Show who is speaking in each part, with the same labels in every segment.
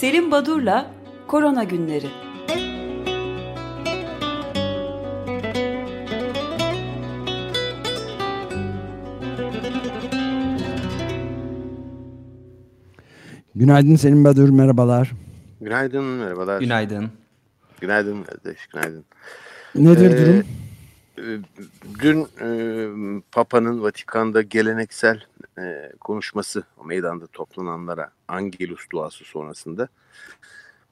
Speaker 1: Selim Badur'la Korona Günleri.
Speaker 2: Günaydın Selim Badur, merhabalar.
Speaker 3: Günaydın, merhabalar.
Speaker 4: Günaydın.
Speaker 3: Günaydın kardeş, günaydın.
Speaker 2: Nedir
Speaker 3: Ee,
Speaker 2: durum?
Speaker 3: e, Dün e, Papa'nın Vatikan'da geleneksel e, konuşması, o meydanda toplananlara Angelus duası sonrasında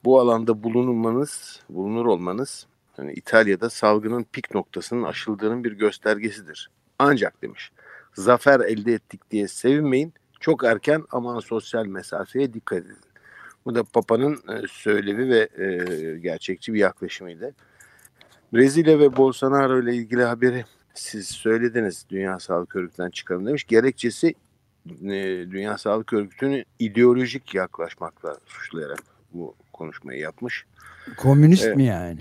Speaker 3: bu alanda bulunmanız, bulunur olmanız hani İtalya'da salgının pik noktasının aşıldığının bir göstergesidir. Ancak demiş, zafer elde ettik diye sevinmeyin, çok erken ama sosyal mesafeye dikkat edin. Bu da Papa'nın e, söylevi ve e, gerçekçi bir yaklaşımıydı. Brezilya ve Bolsonaro ile ilgili haberi siz söylediniz Dünya Sağlık Örgütü'nden çıkarım demiş. Gerekçesi Dünya Sağlık Örgütü'nü ideolojik yaklaşmakla suçlayarak bu konuşmayı yapmış.
Speaker 2: Komünist
Speaker 3: evet.
Speaker 2: mi yani?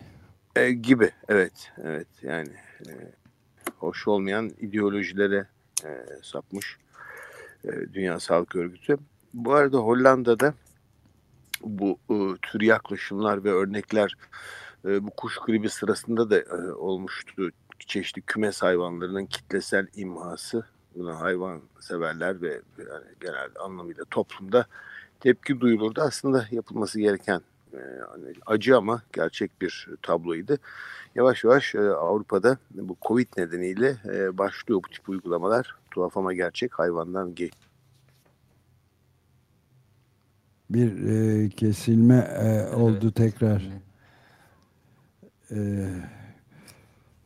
Speaker 3: E, gibi evet evet yani e, hoş olmayan ideolojilere e, sapmış e, Dünya Sağlık Örgütü. Bu arada Hollanda'da bu e, tür yaklaşımlar ve örnekler e, bu kuş gribi sırasında da e, olmuştu. Çeşitli kümes hayvanlarının kitlesel imhası buna hayvan severler ve yani genel anlamıyla toplumda tepki duyulurdu. Aslında yapılması gereken e, hani acı ama gerçek bir tabloydu. Yavaş yavaş e, Avrupa'da bu Covid nedeniyle e, başlıyor bu tip uygulamalar. Tuhaf ama gerçek hayvandan geç.
Speaker 2: Bir e, kesilme e, oldu tekrar. E,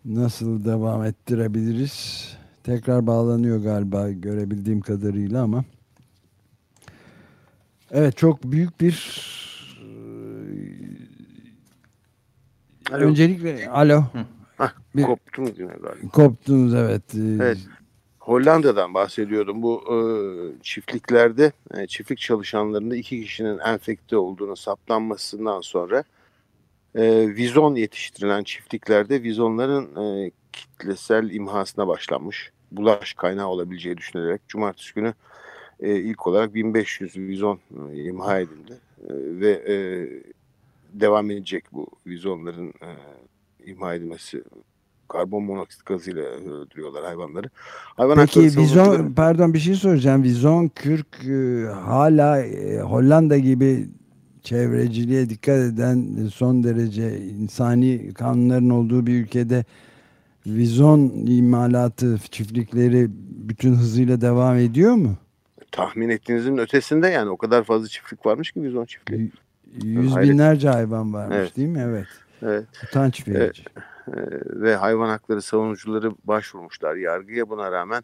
Speaker 2: nasıl devam ettirebiliriz? Tekrar bağlanıyor galiba görebildiğim kadarıyla ama. Evet çok büyük bir
Speaker 3: Alo.
Speaker 2: öncelikle alo
Speaker 3: Hah,
Speaker 2: Bir-
Speaker 3: koptum yine galiba.
Speaker 2: koptunuz evet. E,
Speaker 3: Evet. Hollanda'dan bahsediyordum. Bu e, çiftliklerde e, çiftlik çalışanlarında iki kişinin enfekte olduğunu saptanmasından sonra e, vizon yetiştirilen çiftliklerde vizonların e, kitlesel imhasına başlanmış. Bulaş kaynağı olabileceği düşünülerek cumartesi günü e, ilk olarak 1500 vizon e, imha edildi. E, ve e, devam edecek bu vizonların e, imha edilmesi karbon monoksit gazıyla öldürüyorlar hayvanları. Hayvan
Speaker 2: Peki vizon pardon bir şey soracağım. Vizon kürk e, hala e, Hollanda gibi çevreciliğe dikkat eden e, son derece insani kanunların olduğu bir ülkede vizon imalatı çiftlikleri bütün hızıyla devam ediyor mu?
Speaker 3: tahmin ettiğinizin ötesinde yani o kadar fazla çiftlik varmış ki vizon çiftliği.
Speaker 2: Yüz
Speaker 3: Hayret.
Speaker 2: binlerce hayvan varmış
Speaker 3: Evet.
Speaker 2: değil mi? Evet.
Speaker 3: Evet.
Speaker 2: Utanç verici.
Speaker 3: Ee, ve hayvan hakları savunucuları başvurmuşlar yargıya buna rağmen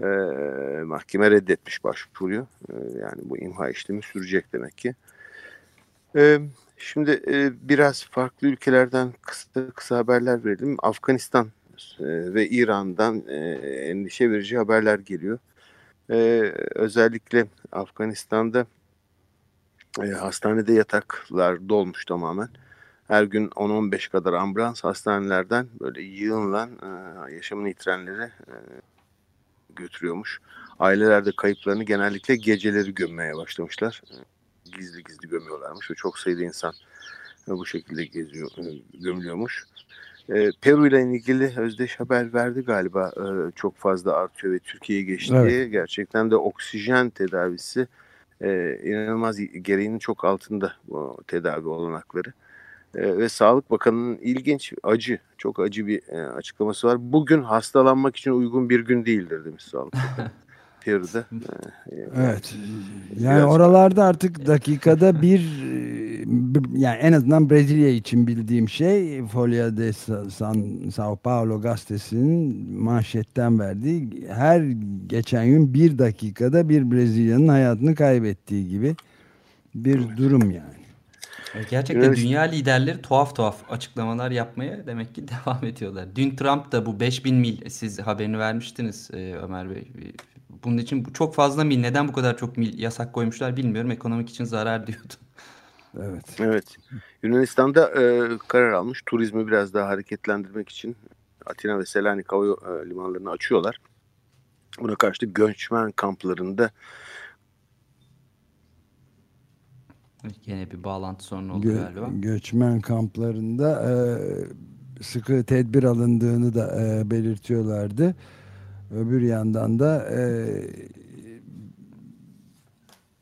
Speaker 3: e, mahkeme reddetmiş başvuruyu. E, yani bu imha işlemi sürecek demek ki. E, şimdi e, biraz farklı ülkelerden kısa kısa haberler verelim. Afganistan e, ve İran'dan e, endişe verici haberler geliyor. E, özellikle Afganistan'da e, hastanede yataklar dolmuş tamamen her gün 10-15 kadar ambulans hastanelerden böyle yığınlan e, yaşamını yitirenleri e, götürüyormuş. Aileler de kayıplarını genellikle geceleri gömmeye başlamışlar. Gizli gizli gömüyorlarmış ve çok sayıda insan bu şekilde geziyor, gömülüyormuş. E, Peru ile ilgili Özdeş haber verdi galiba e, çok fazla artıyor ve Türkiye'ye geçti.
Speaker 2: Evet.
Speaker 3: Gerçekten de oksijen tedavisi e, inanılmaz gereğinin çok altında bu tedavi olanakları. E, ve Sağlık Bakanı'nın ilginç, acı, çok acı bir e, açıklaması var. Bugün hastalanmak için uygun bir gün değildir demiş Sağlık Bakanı. Peru'da. E, e,
Speaker 2: Evet. Yani
Speaker 3: Biraz-
Speaker 2: oralarda artık dakikada bir e, b- yani en azından Brezilya için bildiğim şey Folha de Sa- San, Sao Paulo gazetesinin manşetten verdiği her geçen gün bir dakikada bir Brezilya'nın hayatını kaybettiği gibi bir durum yani.
Speaker 4: Evet, Gerçekten
Speaker 3: Yunanistan-
Speaker 4: dünya liderleri tuhaf tuhaf açıklamalar yapmaya demek ki devam ediyorlar. Dün Trump da bu 5000 mil siz haberini vermiştiniz e, Ömer Bey. Bunun için bu çok fazla mil neden bu kadar çok mil yasak koymuşlar bilmiyorum. Ekonomik için zarar diyordu.
Speaker 2: Evet.
Speaker 3: Evet. Yunanistan'da e, karar almış. Turizmi biraz daha hareketlendirmek için Atina ve Selanik hava e, limanlarını açıyorlar. Buna karşılık göçmen kamplarında
Speaker 4: Yine bir bağlantı sorunu oldu Gö galiba.
Speaker 2: Göçmen kamplarında e, sıkı tedbir alındığını da e, belirtiyorlardı. Öbür yandan da e,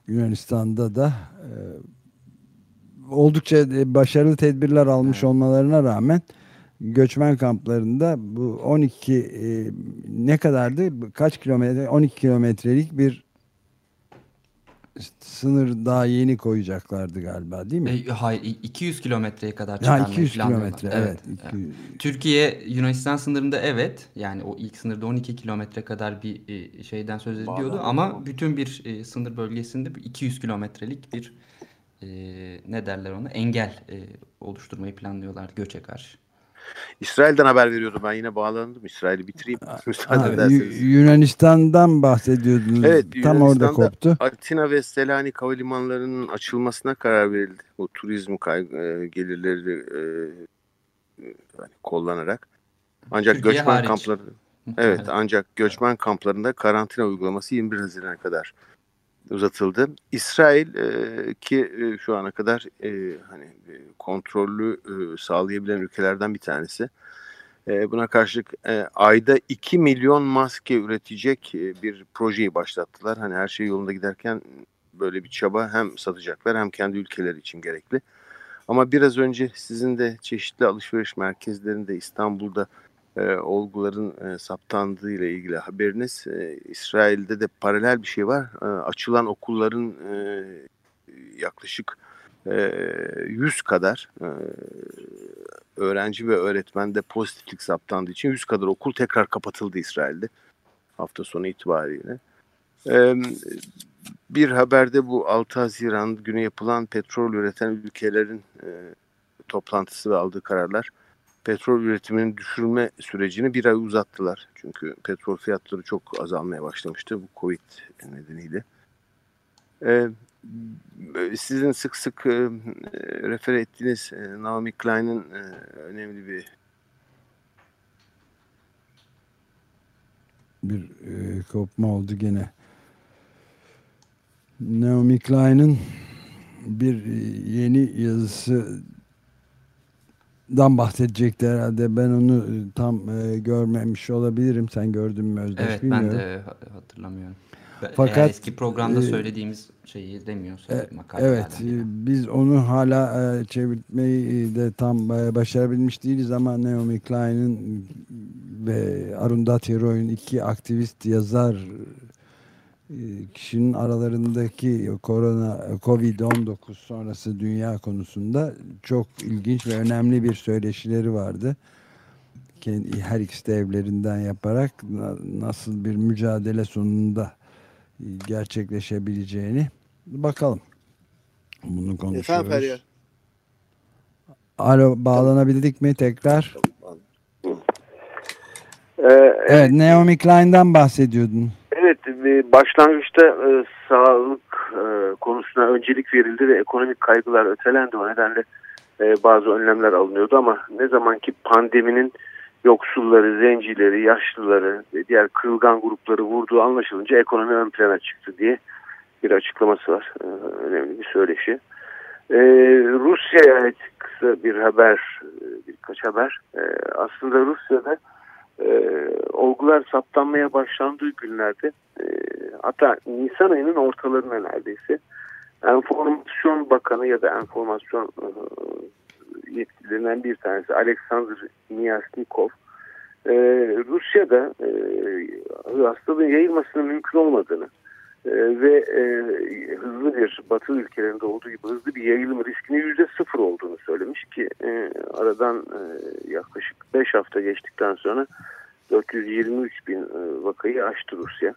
Speaker 2: Yunanistan'da da e, oldukça başarılı tedbirler almış olmalarına rağmen göçmen kamplarında bu 12 e, ne kadardı? Kaç kilometre? 12 kilometrelik bir sınır daha yeni koyacaklardı galiba değil mi?
Speaker 4: E, hayır 200 kilometreye kadar çıkarmayı
Speaker 2: ha, 200 kilometre evet. evet
Speaker 4: 200. Türkiye Yunanistan sınırında evet yani o ilk sınırda 12 kilometre kadar bir e, şeyden söz ediliyordu Bağlam ama bütün bir e, sınır bölgesinde 200 kilometrelik bir e, ne derler ona engel e, oluşturmayı planlıyorlar göçe karşı.
Speaker 3: İsrail'den haber veriyordum. Ben yine bağlandım. İsrail'i bitireyim.
Speaker 2: Ha, Yunanistan'dan bahsediyordunuz. Evet, Tam orada koptu.
Speaker 3: Atina ve Selanik havalimanlarının açılmasına karar verildi. Bu turizm kay- e, gelirleri e, yani kullanarak. Ancak Türkiye göçmen hariç. kampları Evet ancak göçmen kamplarında karantina uygulaması 21 Haziran'a kadar uzatıldı. İsrail e, ki e, şu ana kadar e, hani e, kontrollü e, sağlayabilen ülkelerden bir tanesi. E, buna karşılık e, ayda 2 milyon maske üretecek e, bir projeyi başlattılar. Hani her şey yolunda giderken böyle bir çaba hem satacaklar hem kendi ülkeleri için gerekli. Ama biraz önce sizin de çeşitli alışveriş merkezlerinde İstanbul'da e, olguların e, saptandığı ile ilgili haberiniz. E, İsrail'de de paralel bir şey var. E, açılan okulların e, yaklaşık e, 100 kadar e, öğrenci ve öğretmende pozitiflik saptandığı için 100 kadar okul tekrar kapatıldı İsrail'de hafta sonu itibariyle. E, bir haberde bu 6 Haziran günü yapılan petrol üreten ülkelerin e, toplantısı ve aldığı kararlar petrol üretiminin düşürme sürecini bir ay uzattılar. Çünkü petrol fiyatları çok azalmaya başlamıştı bu Covid nedeniyle. Ee, sizin sık sık e, refer ettiğiniz e, Naomi Klein'in e, önemli bir
Speaker 2: bir e, kopma oldu gene. Naomi Klein'in bir e, yeni yazısı dan bahsedecekti herhalde. Ben onu e, tam e, görmemiş olabilirim. Sen gördün mü Özdeş
Speaker 4: evet, bilmiyorum. ben de hatırlamıyorum. Fakat Eğer eski programda e, söylediğimiz şeyi demiyorsa e,
Speaker 2: Evet, e, biz onu hala e, çevirmeyi de tam e, başarabilmiş değiliz ama Naomi Klein'in ve Arundhati Roy'un iki aktivist yazar kişinin aralarındaki korona Covid-19 sonrası dünya konusunda çok ilginç ve önemli bir söyleşileri vardı. Kendi, her ikisi de evlerinden yaparak nasıl bir mücadele sonunda e, gerçekleşebileceğini bakalım. Bunu konuşuyoruz. Efendim Alo bağlanabildik mi tekrar? Ee, evet, Naomi Klein'den bahsediyordun.
Speaker 5: Evet, başlangıçta e, sağlık e, konusuna öncelik verildi ve ekonomik kaygılar ötelendi. O nedenle e, bazı önlemler alınıyordu ama ne zaman ki pandeminin yoksulları, zencileri, yaşlıları ve diğer kırılgan grupları vurduğu anlaşılınca ekonomi ön plana çıktı diye bir açıklaması var. E, önemli bir söyleşi. E, Rusya'ya ait kısa bir haber, e, birkaç haber. E, aslında Rusya'da e, olgular saptanmaya başlandığı günlerde e, hatta Nisan ayının ortalarına neredeyse Enformasyon Bakanı ya da enformasyon e, yetkililerinden bir tanesi Alexander Miyasnikov e, Rusya'da e, hastalığın yayılmasının mümkün olmadığını e, ve e, hızlı bir batı ülkelerinde olduğu gibi hızlı bir yayılım riskinin yüzde sıfır olduğunu söylemiş ki e, aradan e, yaklaşık beş hafta geçtikten sonra 423 bin e, vakayı aştı Rusya.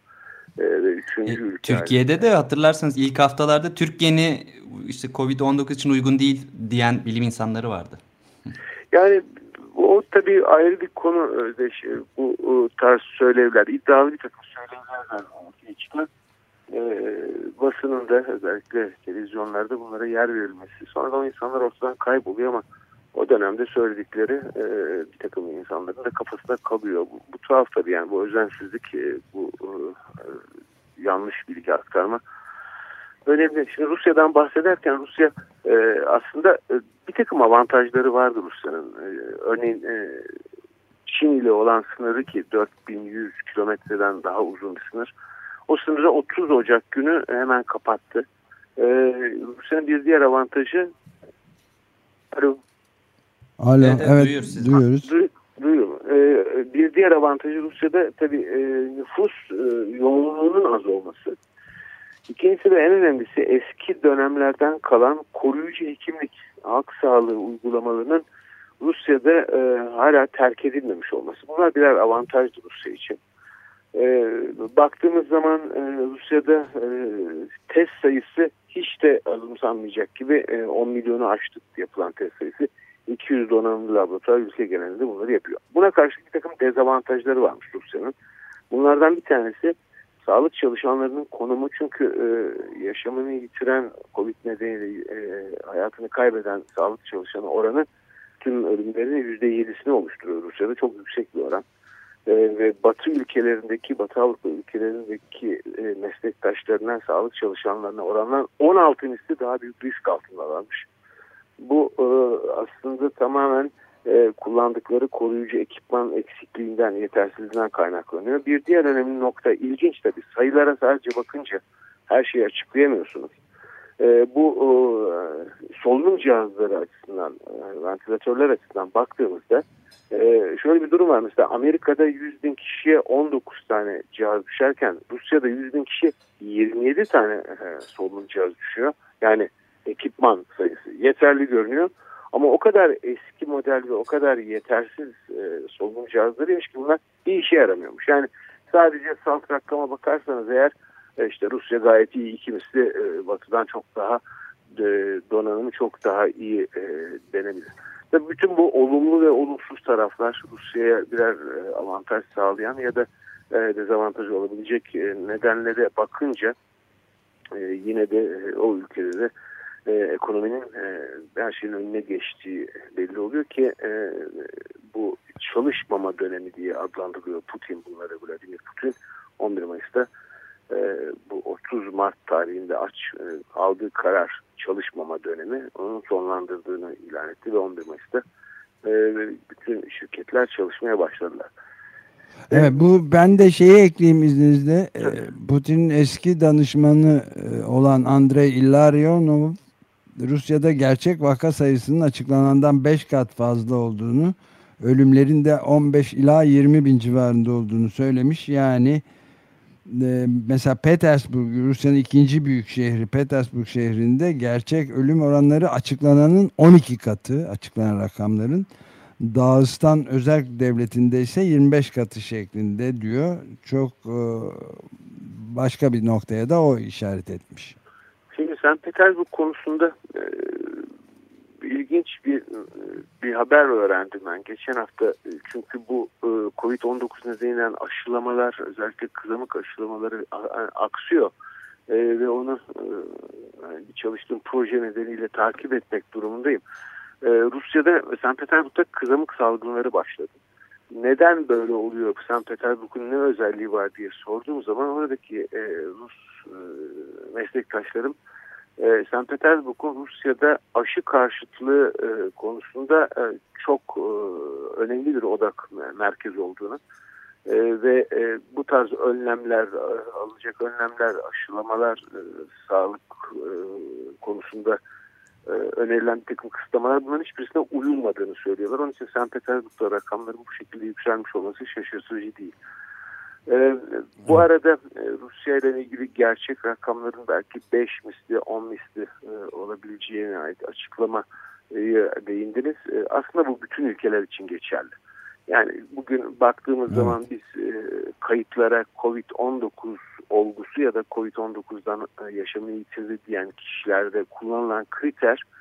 Speaker 4: E, üçüncü e, ülke Türkiye'de de hatırlarsanız ilk haftalarda Türkiye'ni işte Covid-19 için uygun değil diyen bilim insanları vardı.
Speaker 5: Yani o tabii ayrı bir konu Özdeş. Bu, bu tarz söylevler, iddialı bir takım söylevler ortaya çıkan e, basınında özellikle televizyonlarda bunlara yer verilmesi. Sonradan insanlar ortadan kayboluyor ama o dönemde söyledikleri e, bir takım insanların da kafasında kalıyor. Bu, bu tuhaf tabii yani bu özensizlik, e, bu e, yanlış bilgi aktarma önemli. Şimdi Rusya'dan bahsederken Rusya e, aslında e, bir takım avantajları vardı Rusya'nın. E, örneğin e, Çin ile olan sınırı ki 4100 kilometreden daha uzun bir sınır. O sınırı 30 Ocak günü hemen kapattı. E, Rusya'nın bir diğer avantajı Alo.
Speaker 2: Alo, evet, evet duyuyoruz. duyuyoruz. Du
Speaker 5: duyuyorum. Ee, bir diğer avantajı Rusya'da tabii e, nüfus e, yoğunluğunun az olması. İkincisi ve en önemlisi eski dönemlerden kalan koruyucu hekimlik, halk sağlığı uygulamalarının Rusya'da e, hala terk edilmemiş olması. Bunlar birer avantajdı Rusya için. E, baktığımız zaman e, Rusya'da e, test sayısı hiç de alımsanmayacak gibi e, 10 milyonu aştık yapılan test sayısı. 200 donanımlı laboratuvar ülke genelinde bunları yapıyor. Buna karşı bir takım dezavantajları varmış Rusya'nın. Bunlardan bir tanesi sağlık çalışanlarının konumu çünkü e, yaşamını yitiren COVID nedeniyle e, hayatını kaybeden sağlık çalışanı oranı tüm ölümlerin %7'sini oluşturuyor Rusya'da. Çok yüksek bir oran. E, ve Batı ülkelerindeki, Batı Avrupa ülkelerindeki e, meslektaşlarından sağlık çalışanlarına oranlar 16 misli daha büyük risk altında varmış. Bu e, aslında tamamen e, kullandıkları koruyucu ekipman eksikliğinden, yetersizliğinden kaynaklanıyor. Bir diğer önemli nokta ilginç tabii sayılara sadece bakınca her şeyi açıklayamıyorsunuz. E, bu e, solunum cihazları açısından, e, ventilatörler açısından baktığımızda e, şöyle bir durum var. Mesela Amerika'da 100 bin kişiye 19 tane cihaz düşerken Rusya'da 100 bin kişiye 27 tane e, solunum cihazı düşüyor. Yani ekipman sayısı yeterli görünüyor. Ama o kadar eski model ve o kadar yetersiz e, solunum cihazlarıymış ki bunlar bir işe yaramıyormuş. Yani sadece salt rakama bakarsanız eğer e, işte Rusya gayet iyi iki misli e, batıdan çok daha e, donanımı çok daha iyi e, denebilir. Tabii bütün bu olumlu ve olumsuz taraflar Rusya'ya birer e, avantaj sağlayan ya da e, dezavantaj olabilecek e, nedenlere bakınca e, yine de e, o ülkede de e, ekonominin e, her şeyin önüne geçtiği belli oluyor ki e, bu çalışmama dönemi diye adlandırıyor Putin bunları Vladimir Putin 11 Mayıs'ta e, bu 30 Mart tarihinde aç e, aldığı karar çalışmama dönemi onun sonlandırdığını ilan etti ve 11 Mayıs'ta e, bütün şirketler çalışmaya başladılar.
Speaker 2: Evet bu ben de şeyi ekleyeyim izninizle. E, Putin'in eski danışmanı e, olan Andrei Illarionov Rusya'da gerçek vaka sayısının açıklanandan 5 kat fazla olduğunu, ölümlerin de 15 ila 20 bin civarında olduğunu söylemiş. Yani e, mesela Petersburg, Rusya'nın ikinci büyük şehri Petersburg şehrinde gerçek ölüm oranları açıklananın 12 katı, açıklanan rakamların. Dağıstan özel devletinde ise 25 katı şeklinde diyor. Çok e, başka bir noktaya da o işaret etmiş.
Speaker 5: St. Petersburg konusunda e, ilginç bir bir haber öğrendim ben geçen hafta. Çünkü bu e, Covid-19 nedeniyle aşılamalar özellikle kızamık aşılamaları aksıyor. E, ve onu e, çalıştığım proje nedeniyle takip etmek durumundayım. E, Rusya'da St. Petersburg'da kızamık salgınları başladı. Neden böyle oluyor? St. Petersburg'un ne özelliği var diye sorduğum zaman oradaki e, Rus e, meslektaşlarım e, St. Petersburg'un Rusya'da aşı karşıtlığı e, konusunda e, çok e, önemli bir odak merkez olduğunu ve bu tarz önlemler, e, alınacak önlemler, aşılamalar, sağlık konusunda önerilen bir takım kısıtlamalar bunların hiçbirisine uyulmadığını söylüyorlar. Onun için St. Petersburg'da rakamların bu şekilde yükselmiş olması şaşırtıcı değil. Ee, bu arada e, Rusya ile ilgili gerçek rakamların belki 5 misli 10 misli e, olabileceğine ait açıklama değindiniz. E, aslında bu bütün ülkeler için geçerli. Yani bugün baktığımız evet. zaman biz e, kayıtlara COVID-19 olgusu ya da COVID-19'dan e, yaşamını yitirdi diyen kişilerde kullanılan kriter e,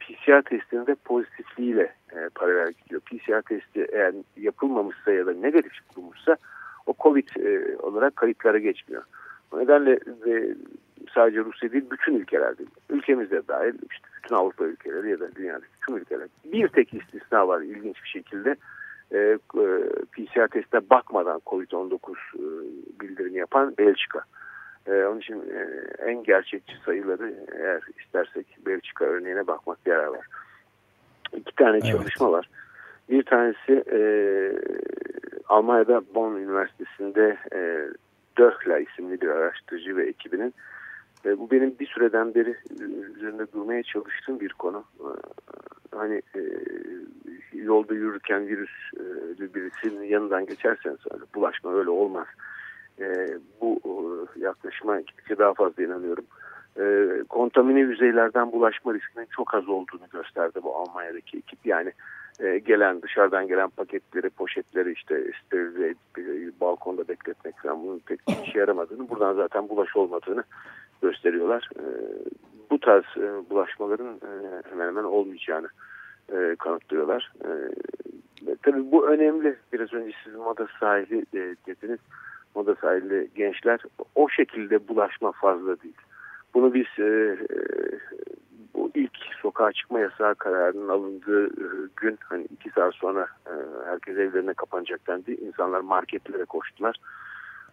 Speaker 5: PCR testinde pozitifliğiyle e, paralel gidiyor. PCR testi eğer yapılmamışsa ya da negatif bulunmuşsa o COVID e, olarak kayıtlara geçmiyor. O nedenle e, sadece Rusya değil bütün ülkelerde, ülkemizde dahil işte bütün Avrupa ülkeleri ya da dünyadaki tüm ülkeler. Bir tek istisna var ilginç bir şekilde. E, e, PCR testine bakmadan COVID-19 e, bildirini yapan Belçika. E, onun için e, en gerçekçi sayıları eğer istersek Belçika örneğine bakmak yarar var. İki tane evet. çalışma var. Bir tanesi e, Almanya'da Bonn Üniversitesi'nde e, Döhla isimli bir araştırıcı ve ekibinin e, bu benim bir süreden beri üzerinde durmaya çalıştığım bir konu. E, hani e, yolda yürürken virüs e, birisinin yanından geçerseniz bulaşma öyle olmaz. E, bu e, yaklaşıma gittikçe daha fazla inanıyorum. E, kontamine yüzeylerden bulaşma riskinin çok az olduğunu gösterdi bu Almanya'daki ekip. Yani e, gelen dışarıdan gelen paketleri, poşetleri işte sterilize edip balkonda bekletmek falan bunun pek işe yaramadığını, buradan zaten bulaş olmadığını gösteriyorlar. E, bu tarz e, bulaşmaların e, hemen hemen olmayacağını e, kanıtlıyorlar. E, tabii bu önemli. Biraz önce siz moda sahili e, dediniz. Moda sahili gençler o şekilde bulaşma fazla değil. Bunu biz e, e, bu ilk sokağa çıkma yasağı kararının alındığı e, gün hani iki saat sonra e, herkes evlerine kapanacak dendi. İnsanlar marketlere koştular.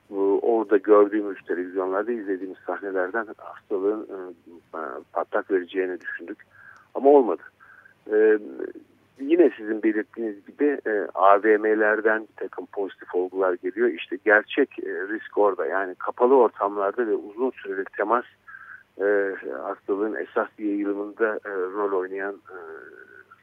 Speaker 5: Bu, orada gördüğümüz televizyonlarda izlediğimiz sahnelerden hastalığın e, patlak vereceğini düşündük. Ama olmadı. E, yine sizin belirttiğiniz gibi e, AVM'lerden bir takım pozitif olgular geliyor. İşte gerçek e, risk orada. Yani kapalı ortamlarda ve uzun süreli temas e, hastalığın esas yayılımında e, rol oynayan e,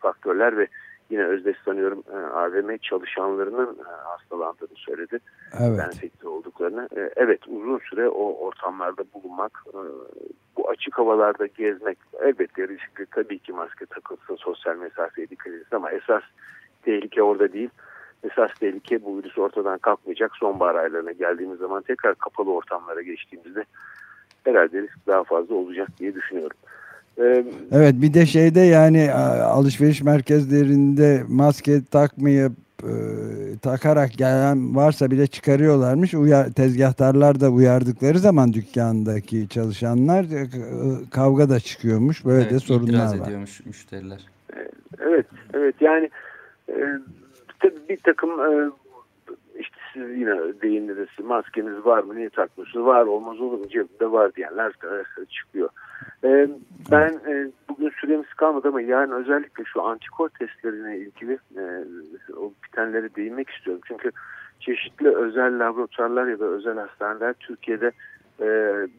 Speaker 5: faktörler ve yine özdeş sanıyorum e, AVM çalışanlarının e, hastalandığını söyledi. Evet. Enfekte olduklarını. E, evet uzun süre o ortamlarda bulunmak, bu açık havalarda gezmek elbette riskli. Tabii ki maske takılsın, sosyal mesafeye dikkat edilsin ama esas tehlike orada değil. Esas tehlike bu virüs ortadan kalkmayacak. Sonbahar aylarına geldiğimiz zaman tekrar kapalı ortamlara geçtiğimizde herhalde risk daha fazla olacak diye düşünüyorum.
Speaker 2: Evet bir de şeyde yani alışveriş merkezlerinde maske takmayıp e, takarak gelen varsa bile çıkarıyorlarmış. Uyar, tezgahtarlar da uyardıkları zaman dükkandaki çalışanlar e, kavga da çıkıyormuş. Böyle evet, de sorunlar var.
Speaker 4: ediyormuş müşteriler.
Speaker 5: Evet, evet yani e, bir takım e, işte siz yine değindiniz maskeniz var mı niye takmıyorsunuz var olmaz olur mu cebimde var diyenler e, çıkıyor. E, ben e, bugün süremiz kalmadı ama yarın özellikle şu antikor testlerine ilgili e, o bitenleri değinmek istiyorum. Çünkü çeşitli özel laboratuvarlar ya da özel hastaneler Türkiye'de e,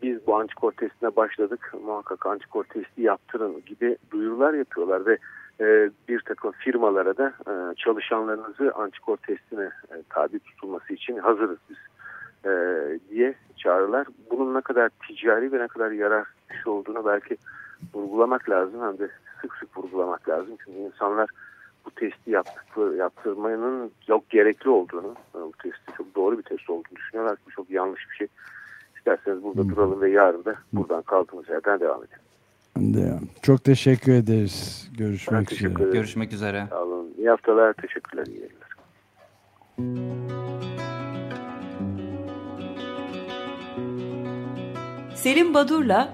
Speaker 5: biz bu antikor testine başladık muhakkak antikor testi yaptırın gibi duyurular yapıyorlar ve e, bir takım firmalara da e, çalışanlarınızı antikor testine e, tabi tutulması için hazırız biz e, diye çağrılar. Bunun ne kadar ticari ve ne kadar yarar bir şey olduğunu belki vurgulamak lazım hem de sık sık vurgulamak lazım. Çünkü insanlar bu testi yaptıkları, yaptırmanın çok gerekli olduğunu, bu testi çok doğru bir test olduğunu düşünüyorlar ki çok yanlış bir şey. İsterseniz burada hmm. duralım ve yarın da buradan kaldığımız yerden devam edelim.
Speaker 2: Çok teşekkür ederiz. Görüşmek üzere.
Speaker 4: Ederim. Görüşmek üzere.
Speaker 5: Sağ olun. İyi haftalar. Teşekkürler. İyi yayınlar.
Speaker 1: Selim Badur'la